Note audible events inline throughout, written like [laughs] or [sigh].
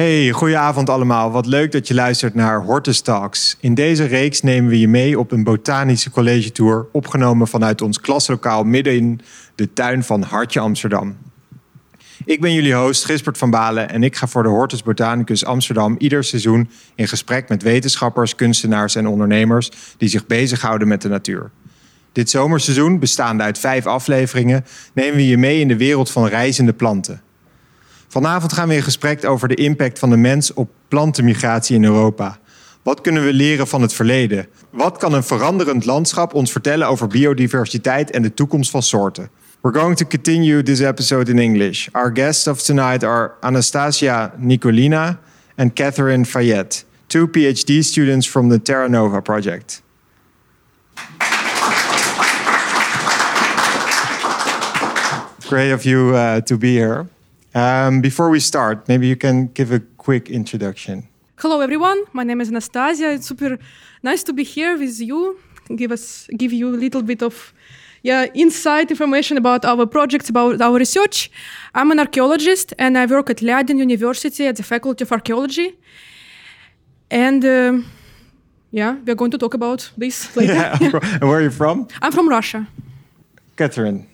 Hey, goedenavond allemaal. Wat leuk dat je luistert naar Hortus Talks. In deze reeks nemen we je mee op een botanische college tour, opgenomen vanuit ons klaslokaal midden in de tuin van Hartje Amsterdam. Ik ben jullie host Gisbert van Balen en ik ga voor de Hortus Botanicus Amsterdam ieder seizoen in gesprek met wetenschappers, kunstenaars en ondernemers die zich bezighouden met de natuur. Dit zomerseizoen, bestaande uit vijf afleveringen, nemen we je mee in de wereld van reizende planten. Vanavond gaan we in gesprek over de impact van de mens op plantenmigratie in Europa. Wat kunnen we leren van het verleden? Wat kan een veranderend landschap ons vertellen over biodiversiteit en de toekomst van soorten? We're going to continue this episode in English. Our guests of tonight are Anastasia Nicolina and Catherine Fayette, two PhD students from the Terra Nova project. Great of you uh, to be here. Um, before we start, maybe you can give a quick introduction. Hello, everyone. My name is Anastasia. It's super nice to be here with you. Give us, give you a little bit of, yeah, insight information about our projects, about our research. I'm an archaeologist, and I work at Leiden University at the Faculty of Archaeology. And um yeah, we're going to talk about this [laughs] later. Yeah. and where are you from? I'm from Russia. Catherine.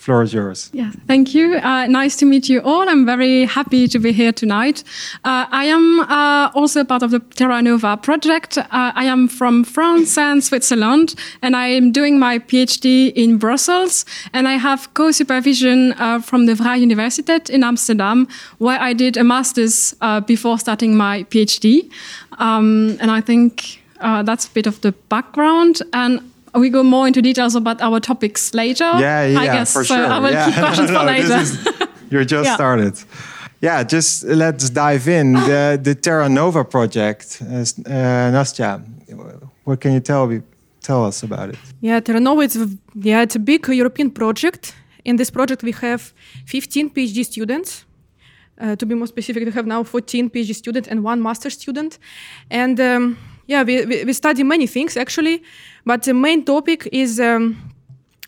Floor is yours. Yeah, thank you. Uh, nice to meet you all. I'm very happy to be here tonight. Uh, I am uh, also part of the Terra Nova project. Uh, I am from France and Switzerland, and I am doing my PhD in Brussels. And I have co-supervision uh, from the Vrije Universiteit in Amsterdam, where I did a master's uh, before starting my PhD. Um, and I think that's a bit of the background. And we go more into details about our topics later. Yeah, yeah, I guess. for so sure. I will yeah. keep [laughs] questions No, for this later. is- you're just Yeah. started. Yeah, just let's dive in. [gasps] The, the Terra Nova project, uh, uh, Nastya, what can you tell me, tell us about it? Yeah, Terra Nova, it's, a- yeah, it's a big European project. In this project, we have 15 PhD students. Uh, to be more specific, we have now 14 PhD students and one master student. And um, yeah, we, we, we study many things actually, but the main topic is um,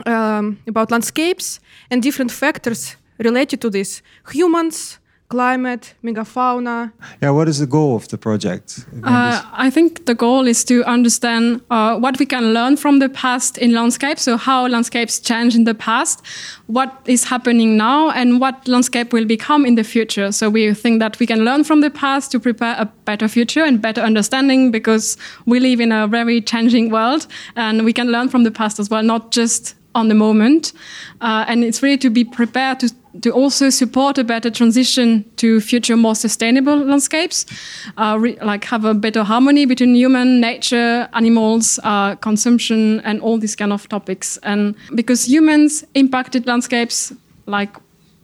um, about landscapes and different factors related to this. Humans, climate, megafauna, Yeah, what is the goal of the project? Uh, I think the goal is to understand uh, what we can learn from the past in landscapes. So how landscapes change in the past, what is happening now, and what landscape will become in the future. So we think that we can learn from the past to prepare a better future and better understanding because we live in a very changing world, and we can learn from the past as well, not just on the moment. Uh, and it's really to be prepared to, to also support a better transition to future more sustainable landscapes, uh, re- like have a better harmony between human, nature, animals, uh, consumption, and all these kind of topics. And because humans impacted landscapes like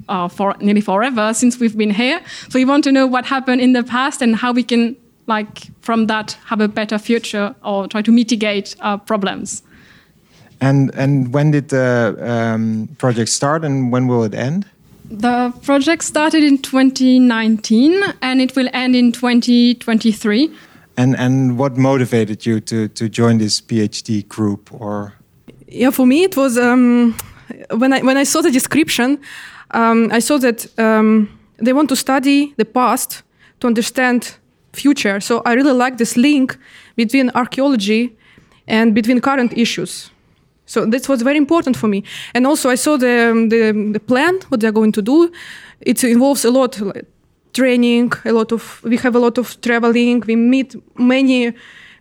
uh, for nearly forever since we've been here, so we want to know what happened in the past and how we can like from that have a better future or try to mitigate uh, problems. And and when did the um, project start and when will it end? The project started in 2019 and it will end in 2023. And and what motivated you to to join this PhD group or yeah for me it was um, when i when i saw the description um, i saw that um, they want to study the past to understand future so i really like this link between archaeology and between current issues so this was very important for me and also i saw the um, the, the plan what they're going to do it involves a lot like, training a lot of we have a lot of traveling we meet many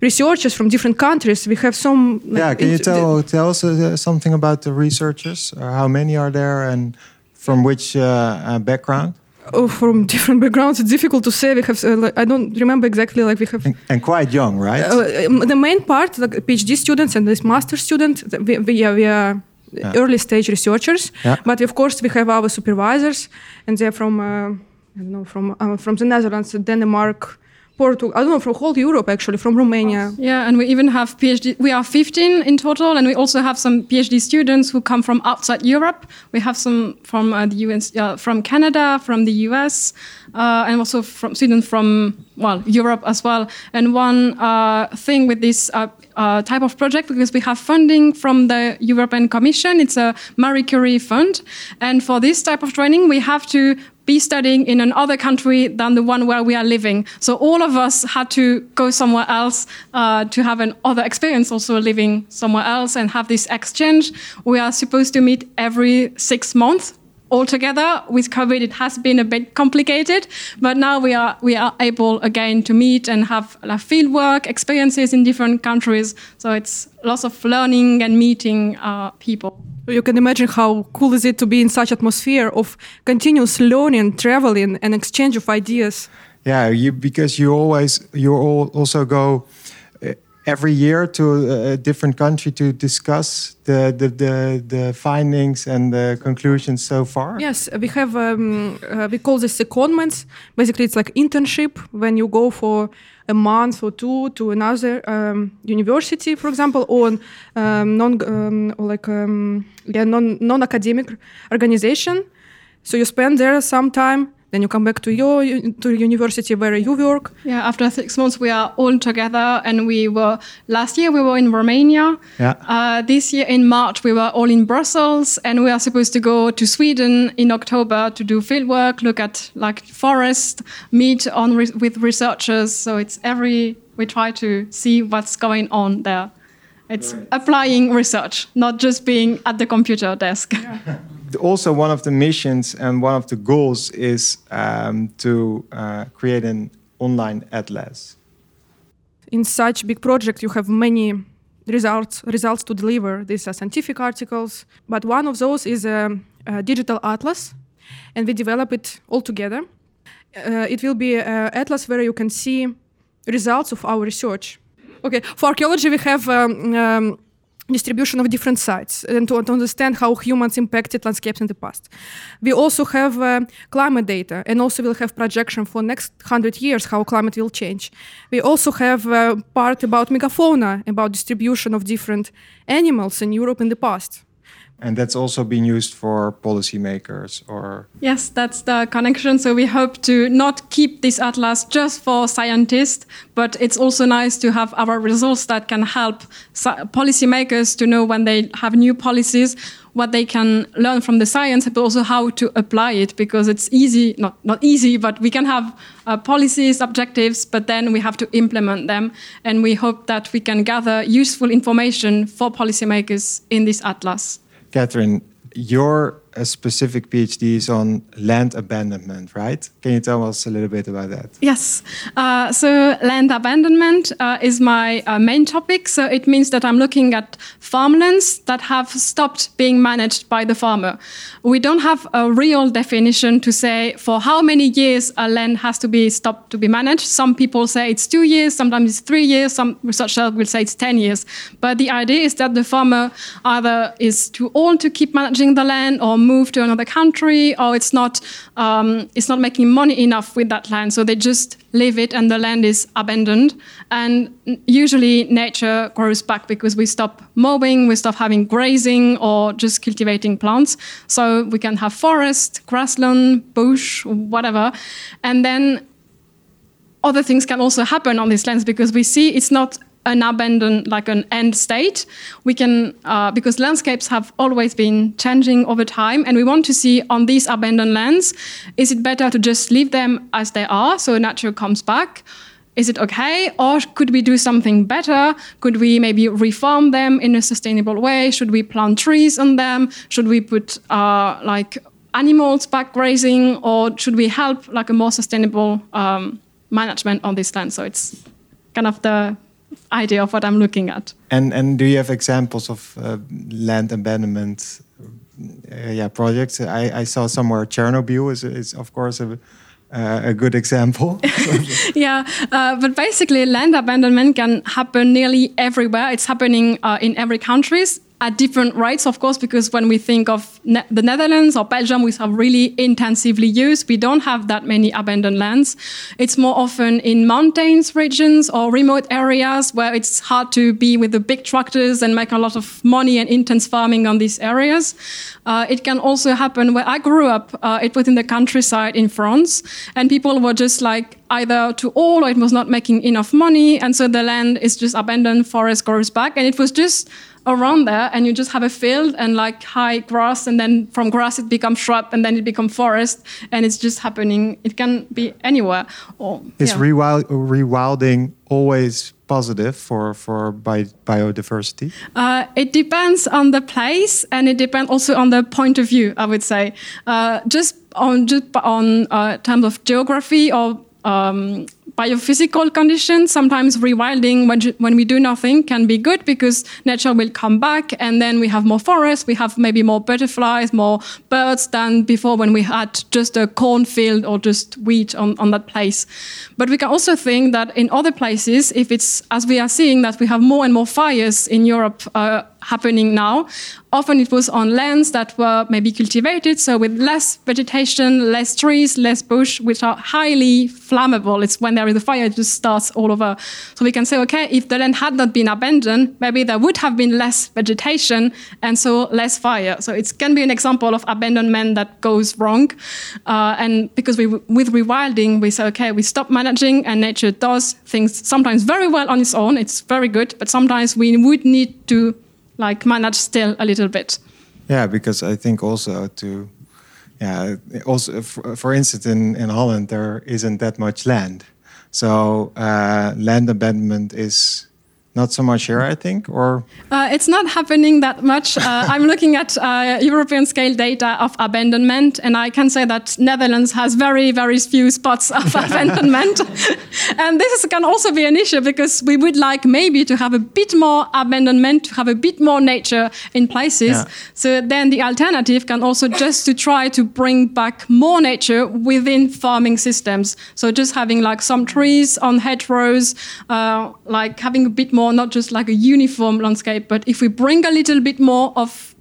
researchers from different countries we have some like, Yeah, can you tell tell us uh, something about the researchers? Uh, how many are there and from which uh, uh, background? Oh, from different backgrounds. It's difficult to say. We have, uh, I don't remember exactly. Like we have And, and quite young, right? uh, the main part, like PhD students and this master student. We, we, yeah, we are Yeah. early stage researchers, Yeah. but of course we have our supervisors, and they're from uh, I don't know from uh, from the Netherlands, Denmark, Portugal. I don't know from whole Europe actually, from Romania. Yeah, and we even have PhD. We are 15 in total, and we also have some PhD students who come from outside Europe. We have some from uh, the US, uh, from Canada, from the US, uh, and also from students from well Europe as well. And one uh, thing with this uh, uh, type of project, because we have funding from the European Commission, it's a Marie Curie fund, and for this type of training, we have to be studying in another country than the one where we are living. So all of us had to go somewhere else uh, to have another experience, also living somewhere else and have this exchange. We are supposed to meet every six months altogether. With covid it has been a bit complicated but now we are we are able again to meet and have like, field work experiences in different countries. So it's lots of learning and meeting uh, people. You can imagine how cool is it to be in such atmosphere of continuous learning traveling and exchange of ideas. Yeah you because you always you all also go every year to a different country to discuss the, the, the, the findings and the conclusions so far? Yes, we have, um, uh, we call this secondments. Basically, it's like internship when you go for a month or two to another um, university, for example, or um, non, um, or like um, yeah, non, non-academic organization. So you spend there some time then you come back to your to university where you work. Yeah, after six months we are all together, and we were last year we were in Romania. Yeah. Uh, this year in March we were all in Brussels, and we are supposed to go to Sweden in October to do field work, look at like forest, meet on re with researchers. So it's every we try to see what's going on there. It's right. applying research, not just being at the computer desk. Yeah. [laughs] also one of the missions and one of the goals is um, to uh, create an online atlas. In such big project, you have many results results to deliver. These are scientific articles, but one of those is a, a digital atlas, and we develop it all together. Uh, it will be an atlas where you can see results of our research. Okay, for archaeology, we have. Um, um, distribution of different sites and to, to, understand how humans impacted landscapes in the past. We also have uh, climate data and also we'll have projection for next 100 years how climate will change. We also have a part about megafauna, about distribution of different animals in Europe in the past. And that's also been used for policymakers or Yes, that's the connection. So we hope to not keep this atlas just for scientists, but it's also nice to have our results that can help policymakers to know when they have new policies what they can learn from the science, but also how to apply it because it's easy, not, not easy, but we can have uh, policies, objectives, but then we have to implement them. And we hope that we can gather useful information for policymakers in this atlas. Catherine, your a specific PhD is on land abandonment, right? Can you tell us a little bit about that? Yes. Uh, so, land abandonment uh, is my uh, main topic. So, it means that I'm looking at farmlands that have stopped being managed by the farmer. We don't have a real definition to say for how many years a land has to be stopped to be managed. Some people say it's two years, sometimes it's three years, some researchers will say it's 10 years. But the idea is that the farmer either is too old to keep managing the land or move to another country or it's not um, it's not making money enough with that land. So they just leave it and the land is abandoned. And usually nature grows back because we stop mowing we stop having grazing or just cultivating plants. So we can have forest grassland bush whatever. And then other things can also happen on these lands because we see it's not an abandoned, like an end state. We can, uh, because landscapes have always been changing over time, and we want to see on these abandoned lands, is it better to just leave them as they are so nature comes back? Is it okay? Or could we do something better? Could we maybe reform them in a sustainable way? Should we plant trees on them? Should we put uh, like animals back grazing? Or should we help like a more sustainable um, management on this land? So it's kind of the idea of what I'm looking at. And and do you have examples of uh, land abandonment? Uh, yeah, projects. I, I saw somewhere Chernobyl is is of course a uh, a good example. [laughs] [laughs] yeah, uh, but basically, land abandonment can happen nearly everywhere. It's happening uh, in every countries at different rates, of course, because when we think of ne the Netherlands or Belgium, we have really intensively used. We don't have that many abandoned lands. It's more often in mountains regions or remote areas where it's hard to be with the big tractors and make a lot of money and intense farming on these areas. Uh, it can also happen where I grew up. Uh, it was in the countryside in France, and people were just like either too old or it was not making enough money. And so the land is just abandoned, forest grows back. And it was just around there and you just have a field and like high grass and then from grass it becomes shrub and then it becomes forest and it's just happening it can be anywhere or is yeah. rewild, rewilding always positive for for bi biodiversity uh, it depends on the place and it depends also on the point of view i would say uh, just on just on uh, terms of geography or um, biophysical conditions. Sometimes rewilding when, when we do nothing can be good because nature will come back and then we have more forests, we have maybe more butterflies, more birds than before when we had just a cornfield or just wheat on, on that place. But we can also think that in other places, if it's as we are seeing that we have more and more fires in Europe uh, happening now. Often it was on lands that were maybe cultivated, so with less vegetation, less trees, less bush, which are highly flammable. It's when there is a fire, it just starts all over. So we can say, okay, if the land had not been abandoned, maybe there would have been less vegetation and so less fire. So it can be an example of abandonment that goes wrong. Uh, and because we, with rewilding, we say, okay, we stop managing and nature does things sometimes very well on its own. It's very good, but sometimes we would need to like manage still a little bit. Yeah, because I think also to, yeah, also for, for instance in in Holland there isn't that much land, so uh, land abandonment is not so much here, I think, or uh, it's not happening that much. Uh, [laughs] I'm looking at uh, European scale data of abandonment, and I can say that Netherlands has very, very few spots of [laughs] abandonment, [laughs] and this can also be an issue because we would like maybe to have a bit more abandonment, to have a bit more nature in places. Yeah. So then the alternative can also just to try to bring back more nature within farming systems. So just having like some trees on hedgerows, uh, like having a bit more more, not just like a uniform landscape, but if we bring a little bit more of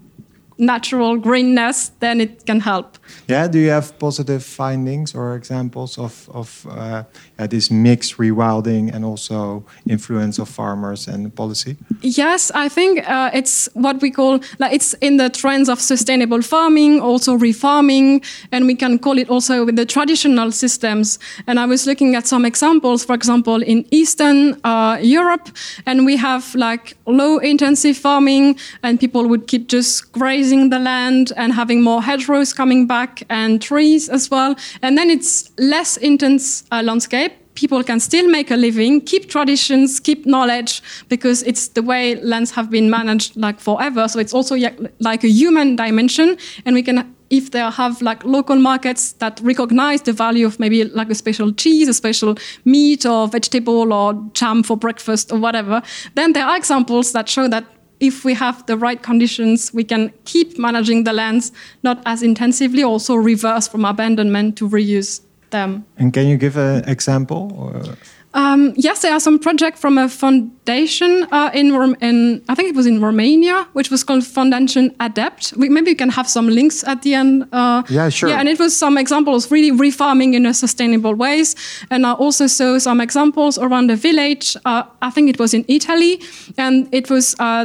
natural greenness, then it can help. Yeah, do you have positive findings or examples of, of uh, this mixed rewilding and also influence of farmers and policy? Yes, I think uh, it's what we call, like it's in the trends of sustainable farming, also refarming, and we can call it also with the traditional systems. And I was looking at some examples, for example, in Eastern uh, Europe, and we have like low intensive farming, and people would keep just grazing the land and having more hedgerows coming back and trees as well. And then it's less intense uh, landscape. People can still make a living, keep traditions, keep knowledge, because it's the way lands have been managed like forever. So it's also like a human dimension, and we can if they have like local markets that recognize the value of maybe like a special cheese, a special meat or vegetable or jam for breakfast or whatever, then there are examples that show that if we have the right conditions, we can keep managing the lands not as intensively, also reverse from abandonment to reuse them. And can you give an example? Um, yes, there are some projects from a foundation uh, in, in, I think it was in Romania, which was called Foundation ADEPT. We, maybe you can have some links at the end. Uh, yeah, sure. Yeah, and it was some examples really refarming in a sustainable ways. And I also saw some examples around the village. Uh, I think it was in Italy, and it was uh,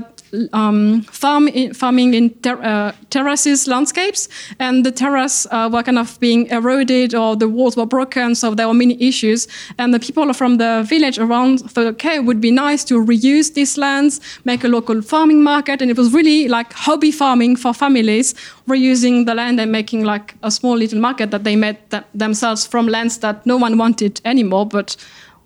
um, farm in, farming in ter uh, terraces landscapes, and the terrace uh, were kind of being eroded or the walls were broken, so there were many issues. And the people from the village around thought, okay, it would be nice to reuse these lands, make a local farming market, and it was really like hobby farming for families, reusing the land and making like a small little market that they made th themselves from lands that no one wanted anymore, but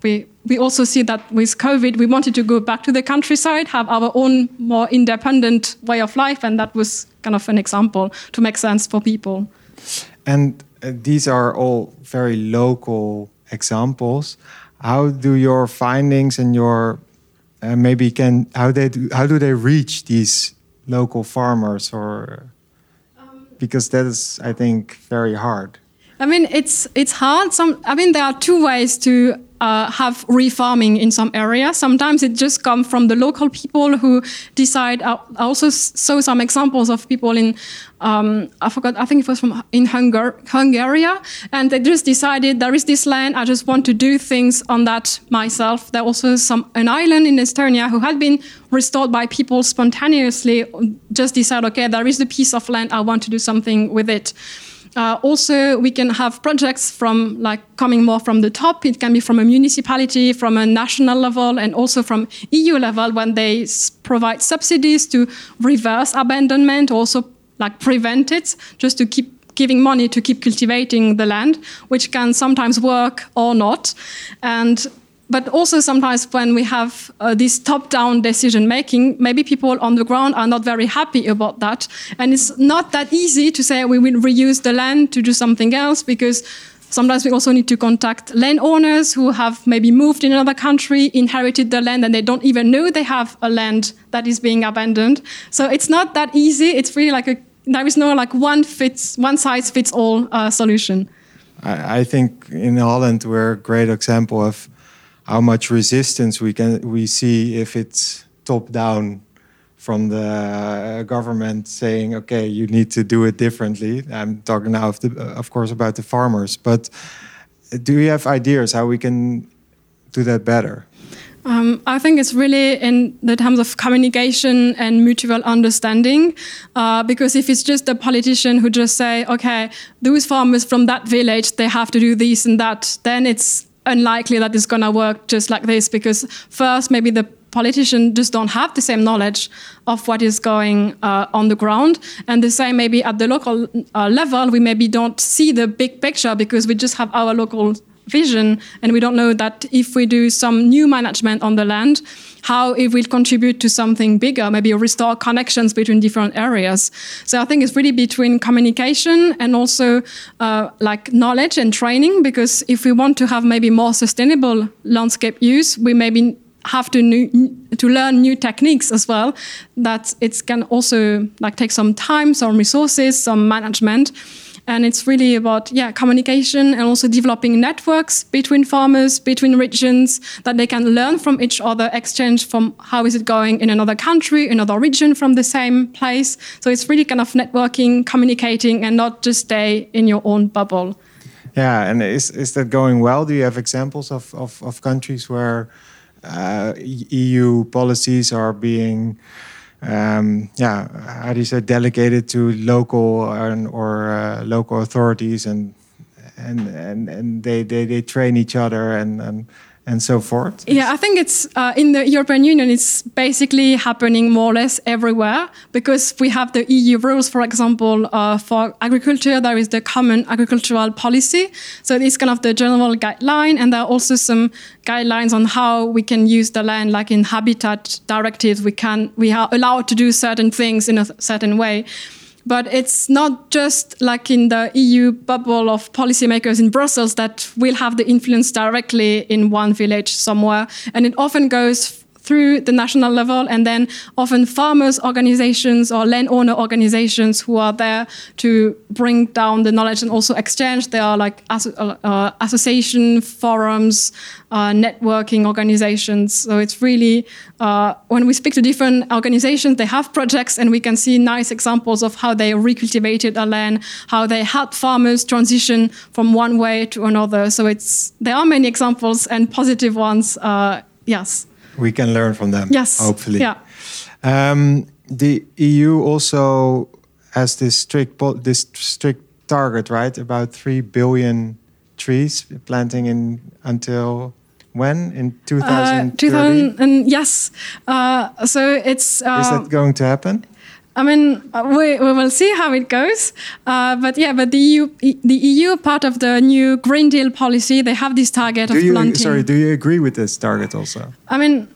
we we also see that with COVID, we wanted to go back to the countryside, have our own more independent way of life, and that was kind of an example to make sense for people. And uh, these are all very local examples. How do your findings and your uh, maybe can how they do, how do they reach these local farmers or um, because that is I think very hard. I mean, it's it's hard. Some, I mean, there are two ways to uh, have refarming in some areas. Sometimes it just comes from the local people who decide. I also saw some examples of people in, um, I forgot, I think it was from in Hungar Hungary, and they just decided there is this land. I just want to do things on that myself. There also some an island in Estonia who had been restored by people spontaneously. Just decide, okay, there is the piece of land. I want to do something with it. Uh, also, we can have projects from like coming more from the top. It can be from a municipality, from a national level, and also from EU level when they s- provide subsidies to reverse abandonment, also like prevent it, just to keep giving money to keep cultivating the land, which can sometimes work or not. And but also sometimes when we have uh, this top-down decision making, maybe people on the ground are not very happy about that, and it's not that easy to say we will reuse the land to do something else because sometimes we also need to contact landowners who have maybe moved in another country, inherited the land, and they don't even know they have a land that is being abandoned. So it's not that easy. It's really like a there is no like one fits one size fits all uh, solution. I, I think in Holland we're a great example of how much resistance we can we see if it's top down from the uh, government saying okay you need to do it differently. I'm talking now of, the, of course about the farmers but do you have ideas how we can do that better? Um, I think it's really in the terms of communication and mutual understanding, uh, because if it's just a politician who just say, okay, those farmers from that village, they have to do this and that, then it's unlikely that it's going to work just like this, because first, maybe the politicians just don't have the same knowledge of what is going uh, on the ground. And the same maybe at the local uh, level, we maybe don't see the big picture because we just have our local vision and we don't know that if we do some new management on the land how it will contribute to something bigger maybe restore connections between different areas. So i think it's really between communication and also uh, like knowledge and training because if we want to have maybe more sustainable landscape use we maybe have to new, to learn new techniques as well that it can also like take some time some resources some management and it's really about yeah communication and also developing networks between farmers between regions that they can learn from each other exchange from how is it going in another country another region from the same place. So it's really kind of networking communicating and not just stay in your own bubble. Yeah and is, is that going well? Do you have examples of, of, of countries where uh, eu policies are being um, yeah, how do you say, delegated to local and, or uh, local authorities, and and and and they they, they train each other and and and so forth. Yeah, I think it's uh, in the European Union. It's basically happening more or less everywhere because we have the EU rules. For example, uh, for agriculture, there is the Common Agricultural Policy. So it's kind of the general guideline, and there are also some guidelines on how we can use the land. Like in Habitat directives, we can we are allowed to do certain things in a certain way but it's not just like in the EU bubble of policymakers in Brussels that will have the influence directly in one village somewhere. And it often goes through the national level and then often farmers organizations or landowner organizations who are there to bring down the knowledge and also exchange. There are like uh, uh, association forums uh, networking organizations. So it's really uh, when we speak to different organizations they have projects and we can see nice examples of how they recultivated a land how they help farmers transition from one way to another. So it's there are many examples and positive ones uh, yes we can learn from them. Yes. Hopefully. Yeah. Um, the EU also has this strict this strict target, right? About three billion trees planting in until when in 2030? Uh, 2000 and yes. Uh, so it's. Uh, Is that going to happen? I mean, uh, we, we will see how it goes. Uh, but yeah, but the EU, the EU part of the new Green Deal policy, they have this target do of you, planting. Sorry, do you agree with this target also? I mean,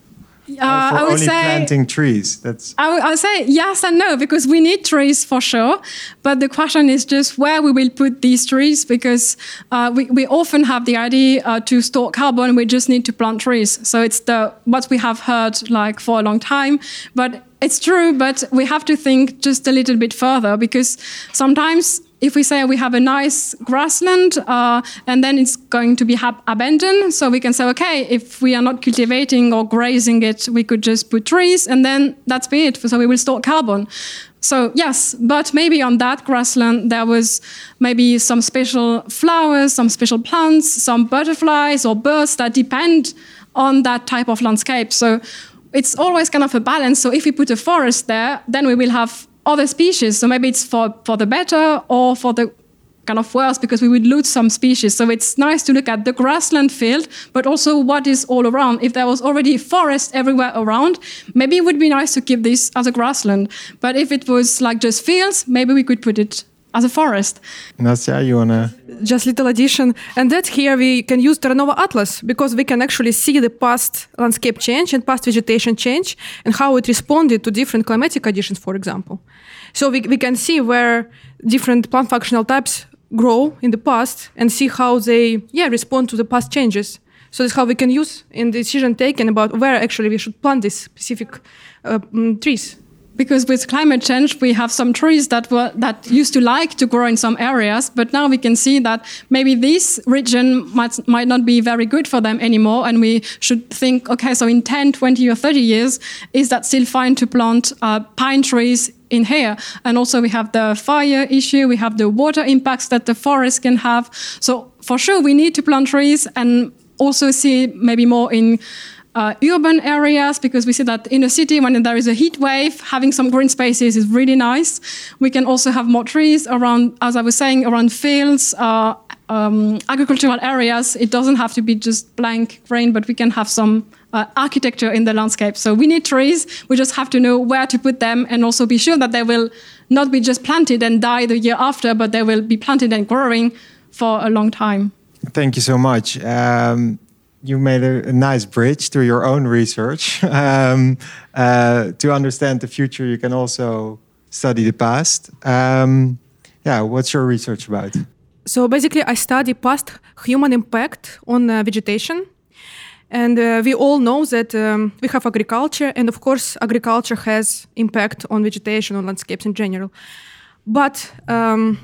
uh, for I would only say planting trees. That's. I would, I would say yes and no because we need trees for sure. But the question is just where we will put these trees because uh, we, we often have the idea uh, to store carbon. We just need to plant trees. So it's the what we have heard like for a long time. But it's true, but we have to think just a little bit further because sometimes if we say we have a nice grassland uh, and then it's going to be abandoned, so we can say, okay, if we are not cultivating or grazing it, we could just put trees and then that's be it. So we will store carbon. So yes, but maybe on that grassland there was maybe some special flowers, some special plants, some butterflies or birds that depend on that type of landscape. So it's always kind of a balance. So if we put a forest there, then we will have other species. So maybe it's for, for the better or for the kind of worse because we would lose some species. So it's nice to look at the grassland field, but also what is all around. If there was already forest everywhere around, maybe it would be nice to keep this as a grassland. But if it was like just fields, maybe we could put it as a forest. Nastia, you wanna? just little addition and that here we can use terranova atlas because we can actually see the past landscape change and past vegetation change and how it responded to different climatic conditions for example so we, we can see where different plant functional types grow in the past and see how they yeah respond to the past changes so that's how we can use in decision taking about where actually we should plant these specific uh, mm, trees because with climate change we have some trees that were that used to like to grow in some areas but now we can see that maybe this region might might not be very good for them anymore and we should think okay so in 10 20 or 30 years is that still fine to plant uh, pine trees in here? And also we have the fire issue we have the water impacts that the forest can have. So for sure we need to plant trees and also see maybe more in uh, urban areas because we see that in a city when there is a heat wave, having some green spaces is really nice. We can also have more trees around, as I was saying, around fields, uh, um, agricultural areas. It doesn't have to be just blank green, but we can have some uh, architecture in the landscape. So we need trees. We just have to know where to put them and also be sure that they will not be just planted and die the year after, but they will be planted and growing for a long time. Thank you so much. Um, you made a, a, nice bridge to your own research. [laughs] um, uh, to understand the future, you can also study the past. Um, yeah, what's your research about? So basically, I study past human impact on uh, vegetation. And uh, we all know that um, we have agriculture, and of course, agriculture has impact on vegetation, on landscapes in general. But um,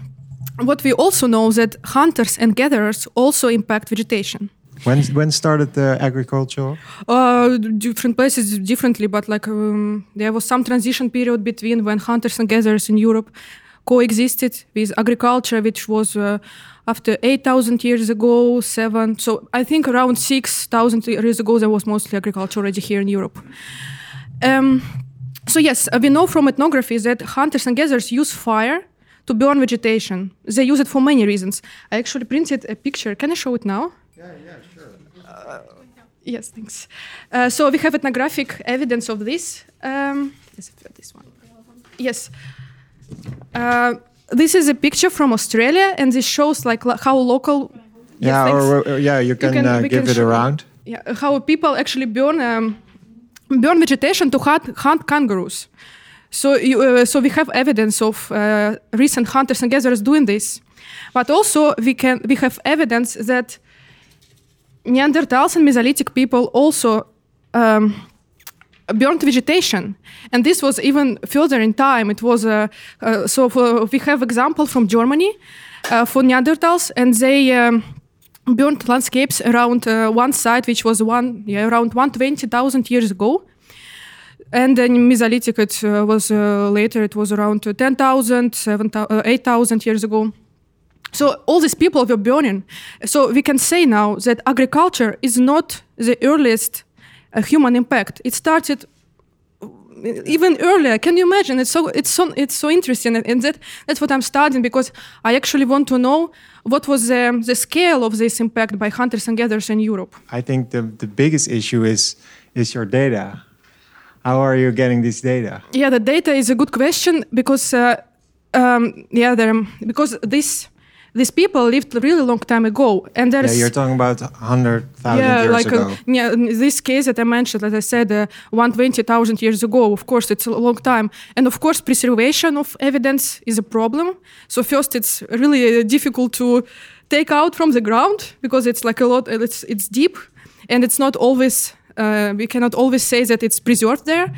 what we also know that hunters and gatherers also impact vegetation. When when started the agriculture? Uh, different places differently, but like um, there was some transition period between when hunters and gatherers in Europe coexisted with agriculture, which was uh, after 8,000 years ago, seven. So I think around 6,000 years ago, there was mostly agriculture already here in Europe. Um, so yes, uh, we know from ethnography that hunters and gatherers use fire to burn vegetation. They use it for many reasons. I actually printed a picture. Can I show it now? Yeah, yeah, sure. Uh, yes, thanks. Uh, so we have ethnographic evidence of this. Um, this one. Yes. Uh, this is a picture from Australia, and this shows like how local. Yeah, yes, or, or, yeah, you can, you can uh, give can it around. Yeah, how people actually burn um, burn vegetation to hunt, hunt kangaroos. So, you, uh, so we have evidence of uh, recent hunters and gatherers doing this, but also we can we have evidence that Neanderthals and Mesolithic people also um, burned vegetation, and this was even further in time. It was uh, uh, so for, we have example from Germany uh, for Neanderthals, and they. Um, burnt landscapes around uh, one site, which was one yeah, around 120,000 years ago, and then Mesolithic it uh, was uh, later. It was around 10,000, 8,000 years ago. So all these people were burning. So we can say now that agriculture is not the earliest uh, human impact. It started uh, even earlier. Can you imagine? It's so it's so it's so interesting, and that that's what I'm studying because I actually want to know what was the, the scale of this impact by hunters and gatherers in Europe. I think the the biggest issue is is your data. How are you getting this data? Yeah, the data is a good question because uh, um, yeah, there because this these people lived a really long time ago, and there's yeah, you're talking about hundred thousand yeah, years like ago. Uh, yeah, this case that I mentioned, as I said, uh, one twenty thousand years ago. Of course, it's a long time, and of course, preservation of evidence is a problem. So first, it's really uh, difficult to take out from the ground because it's like a lot. It's it's deep, and it's not always. Uh, we cannot always say that it's preserved there,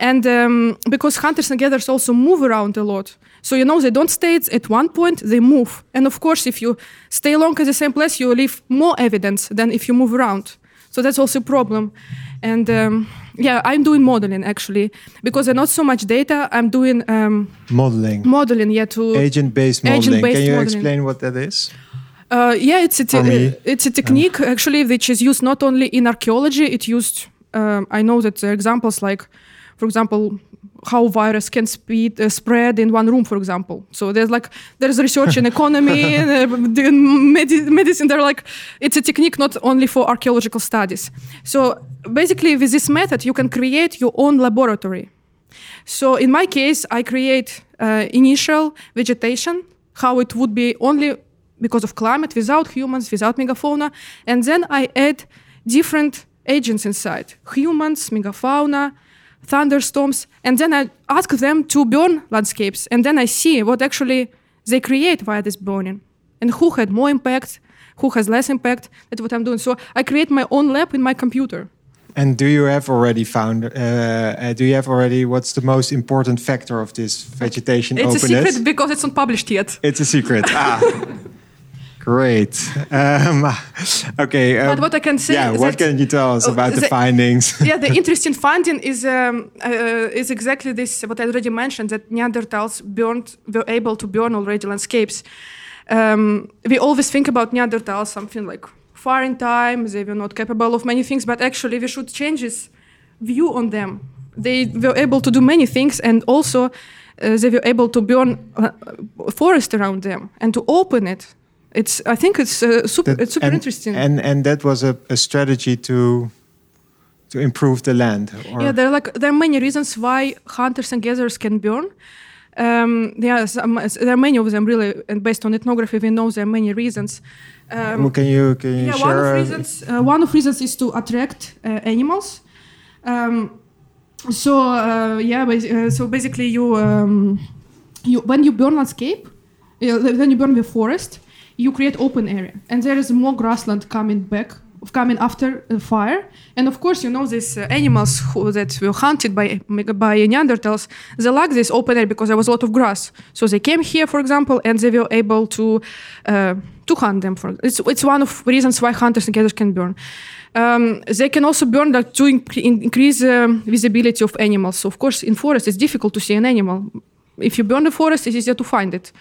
and um, because hunters and gatherers also move around a lot. So you know they don't stay at one point, they move. And of course, if you stay long at the same place, you leave more evidence than if you move around. So that's also a problem. And um, yeah, I'm doing modeling actually because there's not so much data. I'm doing um, modeling. Modeling, yeah, to agent-based modeling. Agent-based Can you modeling. explain what that is? Uh, yeah, it's a te- it's a technique actually which is used not only in archaeology. It used um, I know that there are examples like, for example, how virus can speed, uh, spread in one room, for example. So there's like there's research in economy, [laughs] and, uh, in medi- medicine. They're like it's a technique not only for archaeological studies. So basically, with this method, you can create your own laboratory. So in my case, I create uh, initial vegetation, how it would be only because of climate, without humans, without megafauna, and then I add different agents inside: humans, megafauna, thunderstorms, and then I ask them to burn landscapes, and then I see what actually they create via this burning, and who had more impact, who has less impact. That's what I'm doing. So I create my own lab in my computer. And do you have already found? Uh, uh, do you have already? What's the most important factor of this vegetation It's openness? a secret because it's not published yet. It's a secret. ah, [laughs] great. Um, [laughs] okay. Um, But what I can say yeah. What can you tell us Oh, about the the- findings? [laughs] yeah, the [laughs] interesting finding is um, uh, is exactly this. What I already mentioned that Neanderthals burned were able to burn already landscapes. Um, we always think about Neanderthals something like far in time. They were not capable of many things, but actually we should change this view on them. They were able to do many things, and also uh, they were able to burn uh, forest around them and to open it. It's I think it's uh, super. That- it's super and, interesting. And and that was a, a strategy to to improve the land. Or Yeah, there are like there are many reasons why hunters and gatherers can burn. Um, yeah, some, there are many of them really, and based on ethnography, we know there are many reasons. Um, Well, can you can you yeah, one of reasons. Uh, one of reasons is to attract uh, animals. Um, so uh, yeah, uh, so basically you um, you when you burn landscape, when you burn the forest, you create open area, and there is more grassland coming back, coming after the fire. And of course, you know these uh, animals who, that were hunted by by Neanderthals, they like this open area because there was a lot of grass. So they came here, for example, and they were able to uh, to hunt them. For it's it's one of reasons why hunters and gatherers can burn. Um, they can also burn like, to inc- increase um, visibility of animals. So of course, in forest, it's difficult to see an animal. If you burn the forest, it's easier to find it.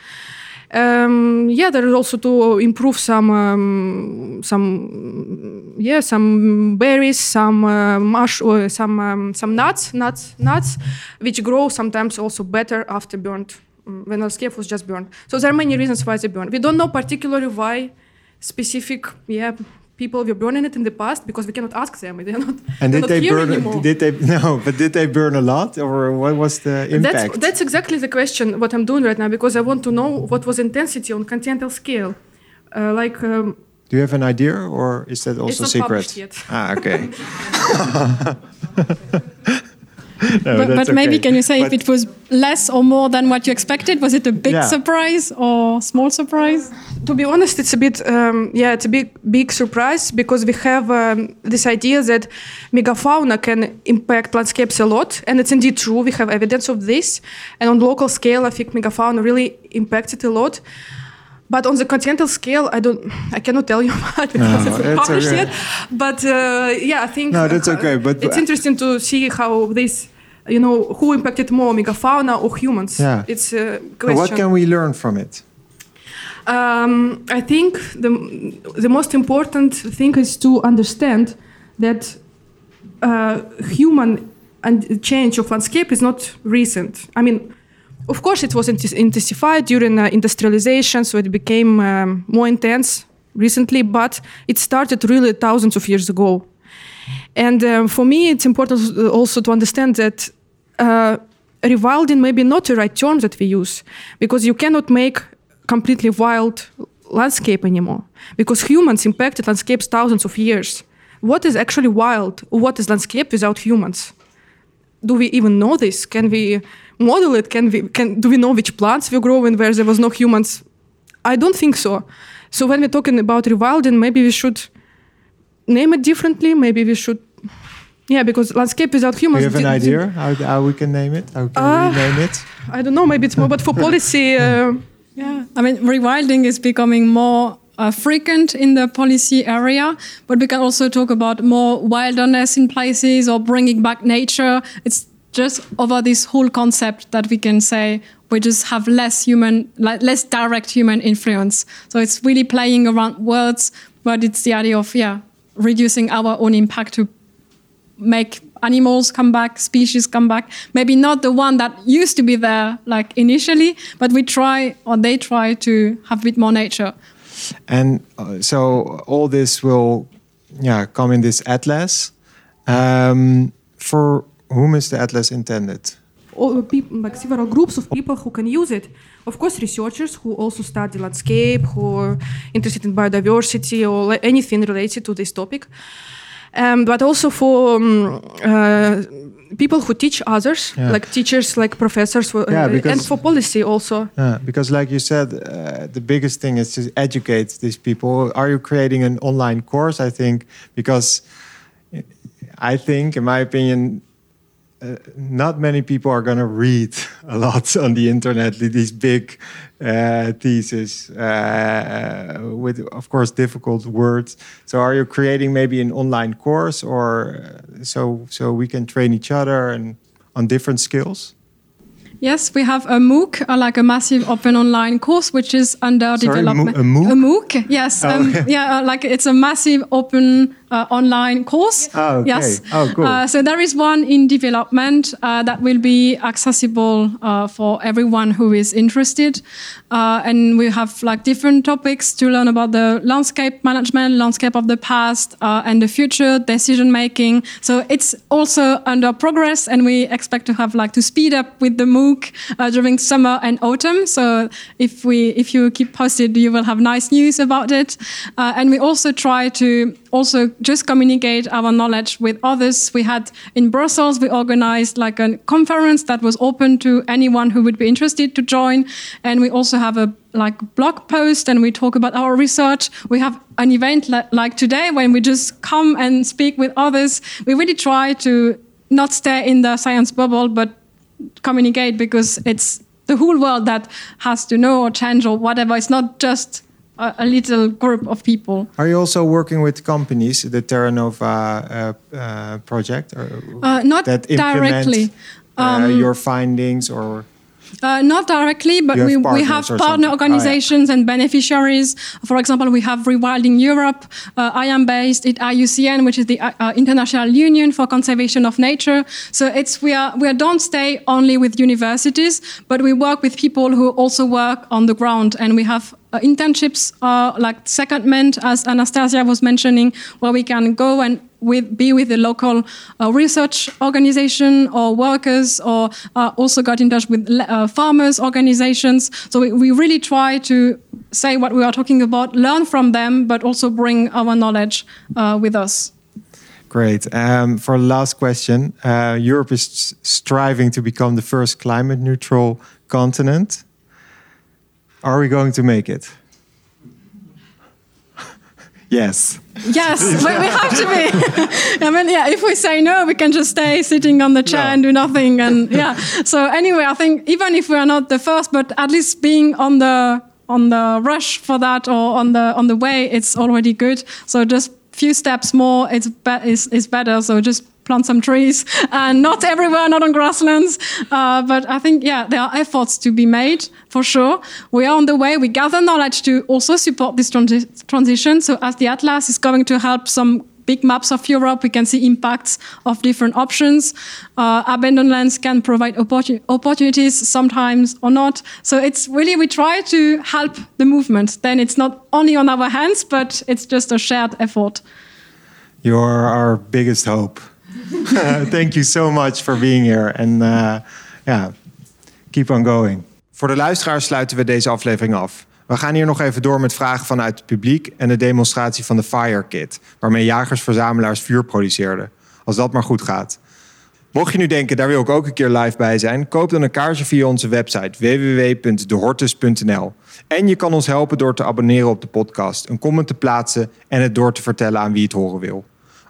Um, yeah, there is also to improve some um, some yeah some berries, some uh, mush, or some um, some nuts, nuts, nuts, which grow sometimes also better after burned when landscape was just burned. So there are many reasons why they burn. We don't know particularly why specific yeah people were burning it in the past because we cannot ask them. [laughs] They're not, and did not they burn? anymore. Did they [laughs] no? But did they burn a lot, or what was the impact? That's that's exactly the question what I'm doing right now because I want to know what was intensity on continental scale. Uh, like um, Do you have an idea, or is that also it's not secret? yet. Ah, okay. [laughs] [laughs] No, but, but maybe okay. can you say But- if it was less or more than what you expected? Was it a big Yeah. surprise or small surprise? to be honest, it's a bit um, yeah, it's a big big surprise because we have um, this idea that megafauna can impact landscapes a lot, and it's indeed true. We have evidence of this, and on local scale, I think megafauna really impacts it a lot. But on the continental scale, I don't, I cannot tell you [laughs] much because No, it's published okay. yet. But uh, yeah, I think No, that's okay, but- it's interesting to see how this, you know, who impacted more, megafauna or humans. Yeah. It's a question. what can we learn from it? Um, I think the the most important thing is to understand that uh, human and change of landscape is not recent. I mean, of course, it was intensified during uh, industrialization, so it became um, more intense recently. But it started really thousands of years ago. And um, for me, it's important also to understand that uh, rewilding may be not the right term that we use because you cannot make completely wild landscape anymore because humans impacted landscapes thousands of years. What is actually wild? What is landscape without humans? Do we even know this? Can we model it? Can we can do we know which plants were growing where there was no humans? I don't think so. So when we're talking about rewilding, maybe we should name it differently. Maybe we should, yeah, because landscape without Do humans. you have an di- di- idea how, how we can name it? How can Uh, we name it? I don't know. Maybe it's more, but for [laughs] policy, uh, Yeah, I mean, rewilding is becoming more uh, frequent in the policy area, but we can also talk about more wilderness in places or bringing back nature. It's just over this whole concept that we can say we just have less human, like less direct human influence. So it's really playing around words, but it's the idea of yeah reducing our own impact to make animals come back, species come back. Maybe not the one that used to be there like initially, but we try or they try to have a bit more nature. And uh, so all this will, yeah, come in this atlas. Um, for whom is the atlas intended? all people, like several groups of people who can use it. Of course, researchers who also study landscape, who are interested in biodiversity or anything related to this topic. Um, but also for um, uh, people who teach others, Yeah. like teachers, like professors, Yeah, uh, because- and for policy also. Yeah, because like you said, uh, the biggest thing is to educate these people. Are you creating an online course? I think because I think, in my opinion, uh, not many people are going to read a lot [laughs] on the internet these big uh, theses uh, with, of course, difficult words. So, are you creating maybe an online course, or uh, so so we can train each other and on different skills? Yes, we have a MOOC, uh, like a massive open online course, which is under Sorry, development. A MOOC? A MOOC, yes. Oh, um. Yeah, uh, like it's a massive open uh, online course. Oh, okay. Yes. Oh, cool. Uh, so there is one in development uh, that will be accessible uh, for everyone who is interested. Uh, and we have like different topics to learn about the landscape management, landscape of the past, uh, and the future decision making. So it's also under progress, and we expect to have like to speed up with the MOOC uh, during summer and autumn. So if we if you keep posted, you will have nice news about it. Uh, and we also try to also just communicate our knowledge with others. We had in Brussels, we organized like a conference that was open to anyone who would be interested to join. And we also have a like blog post and we talk about our research. We have an event like today when we just come and speak with others. We really try to not stay in the science bubble, but communicate because it's the whole world that has to know or change or whatever. It's not just a, a little group of people. Are you also working with companies, the Terra Nova uh, uh, project, or Uh, not that directly. uh, Um, your findings, or Uh, not directly, but have we, we have partner Oh, yeah. organizations and beneficiaries. For example, we have Rewilding Europe. Uh, I am based at IUCN, which is the uh, International Union for Conservation of Nature. So it's we are we don't stay only with universities, but we work with people who also work on the ground, and we have. Uh, internships are like secondment, as Anastasia was mentioning, where we can go and with, be with the local uh, research organization or workers, or uh, also got in touch with uh, farmers organizations. So we, we really try to say what we are talking about, learn from them, but also bring our knowledge uh, with us. great. Um, for last question, uh, Europe is striving to become the first climate neutral continent. Are we going to make it? [laughs] yes. Yes, [laughs] we, we have to be. [laughs] I mean, yeah, if we say no, we can just stay sitting on the chair and do nothing. And yeah, so anyway, I think even if we are not the first, but at least being on the on the rush for that or on the on the way, it's already good. So just few steps more, it's be- is is better. So just plant some trees and not everywhere, not on grasslands. Uh, but I think, yeah, there are efforts to be made for sure. We are on the way. We gather knowledge to also support this transi- transition. So as the Atlas is going to help some big maps of Europe, we can see impacts of different options. Uh, abandoned lands can provide opportu- opportunities sometimes or not. So it's really, we try to help the movement. Then it's not only on our hands, but it's just a shared effort. You're our biggest hope. [laughs] Thank you so much for being here. And uh, yeah, keep on going. Voor de luisteraars sluiten we deze aflevering af. We gaan hier nog even door met vragen vanuit het publiek en de demonstratie van de Fire Kit, waarmee jagers-verzamelaars vuur produceerden. Als dat maar goed gaat. Mocht je nu denken, daar wil ik ook een keer live bij zijn, koop dan een kaartje via onze website www.dehortus.nl. En je kan ons helpen door te abonneren op de podcast, een comment te plaatsen en het door te vertellen aan wie het horen wil.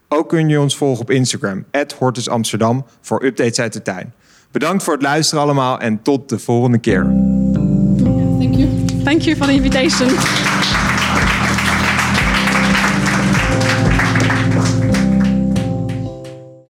Ook kun je ons volgen op Instagram, @hortusamsterdam, voor updates uit de tuin. Bedankt voor het luisteren allemaal en tot de volgende keer. Thank you. Thank you for the invitation.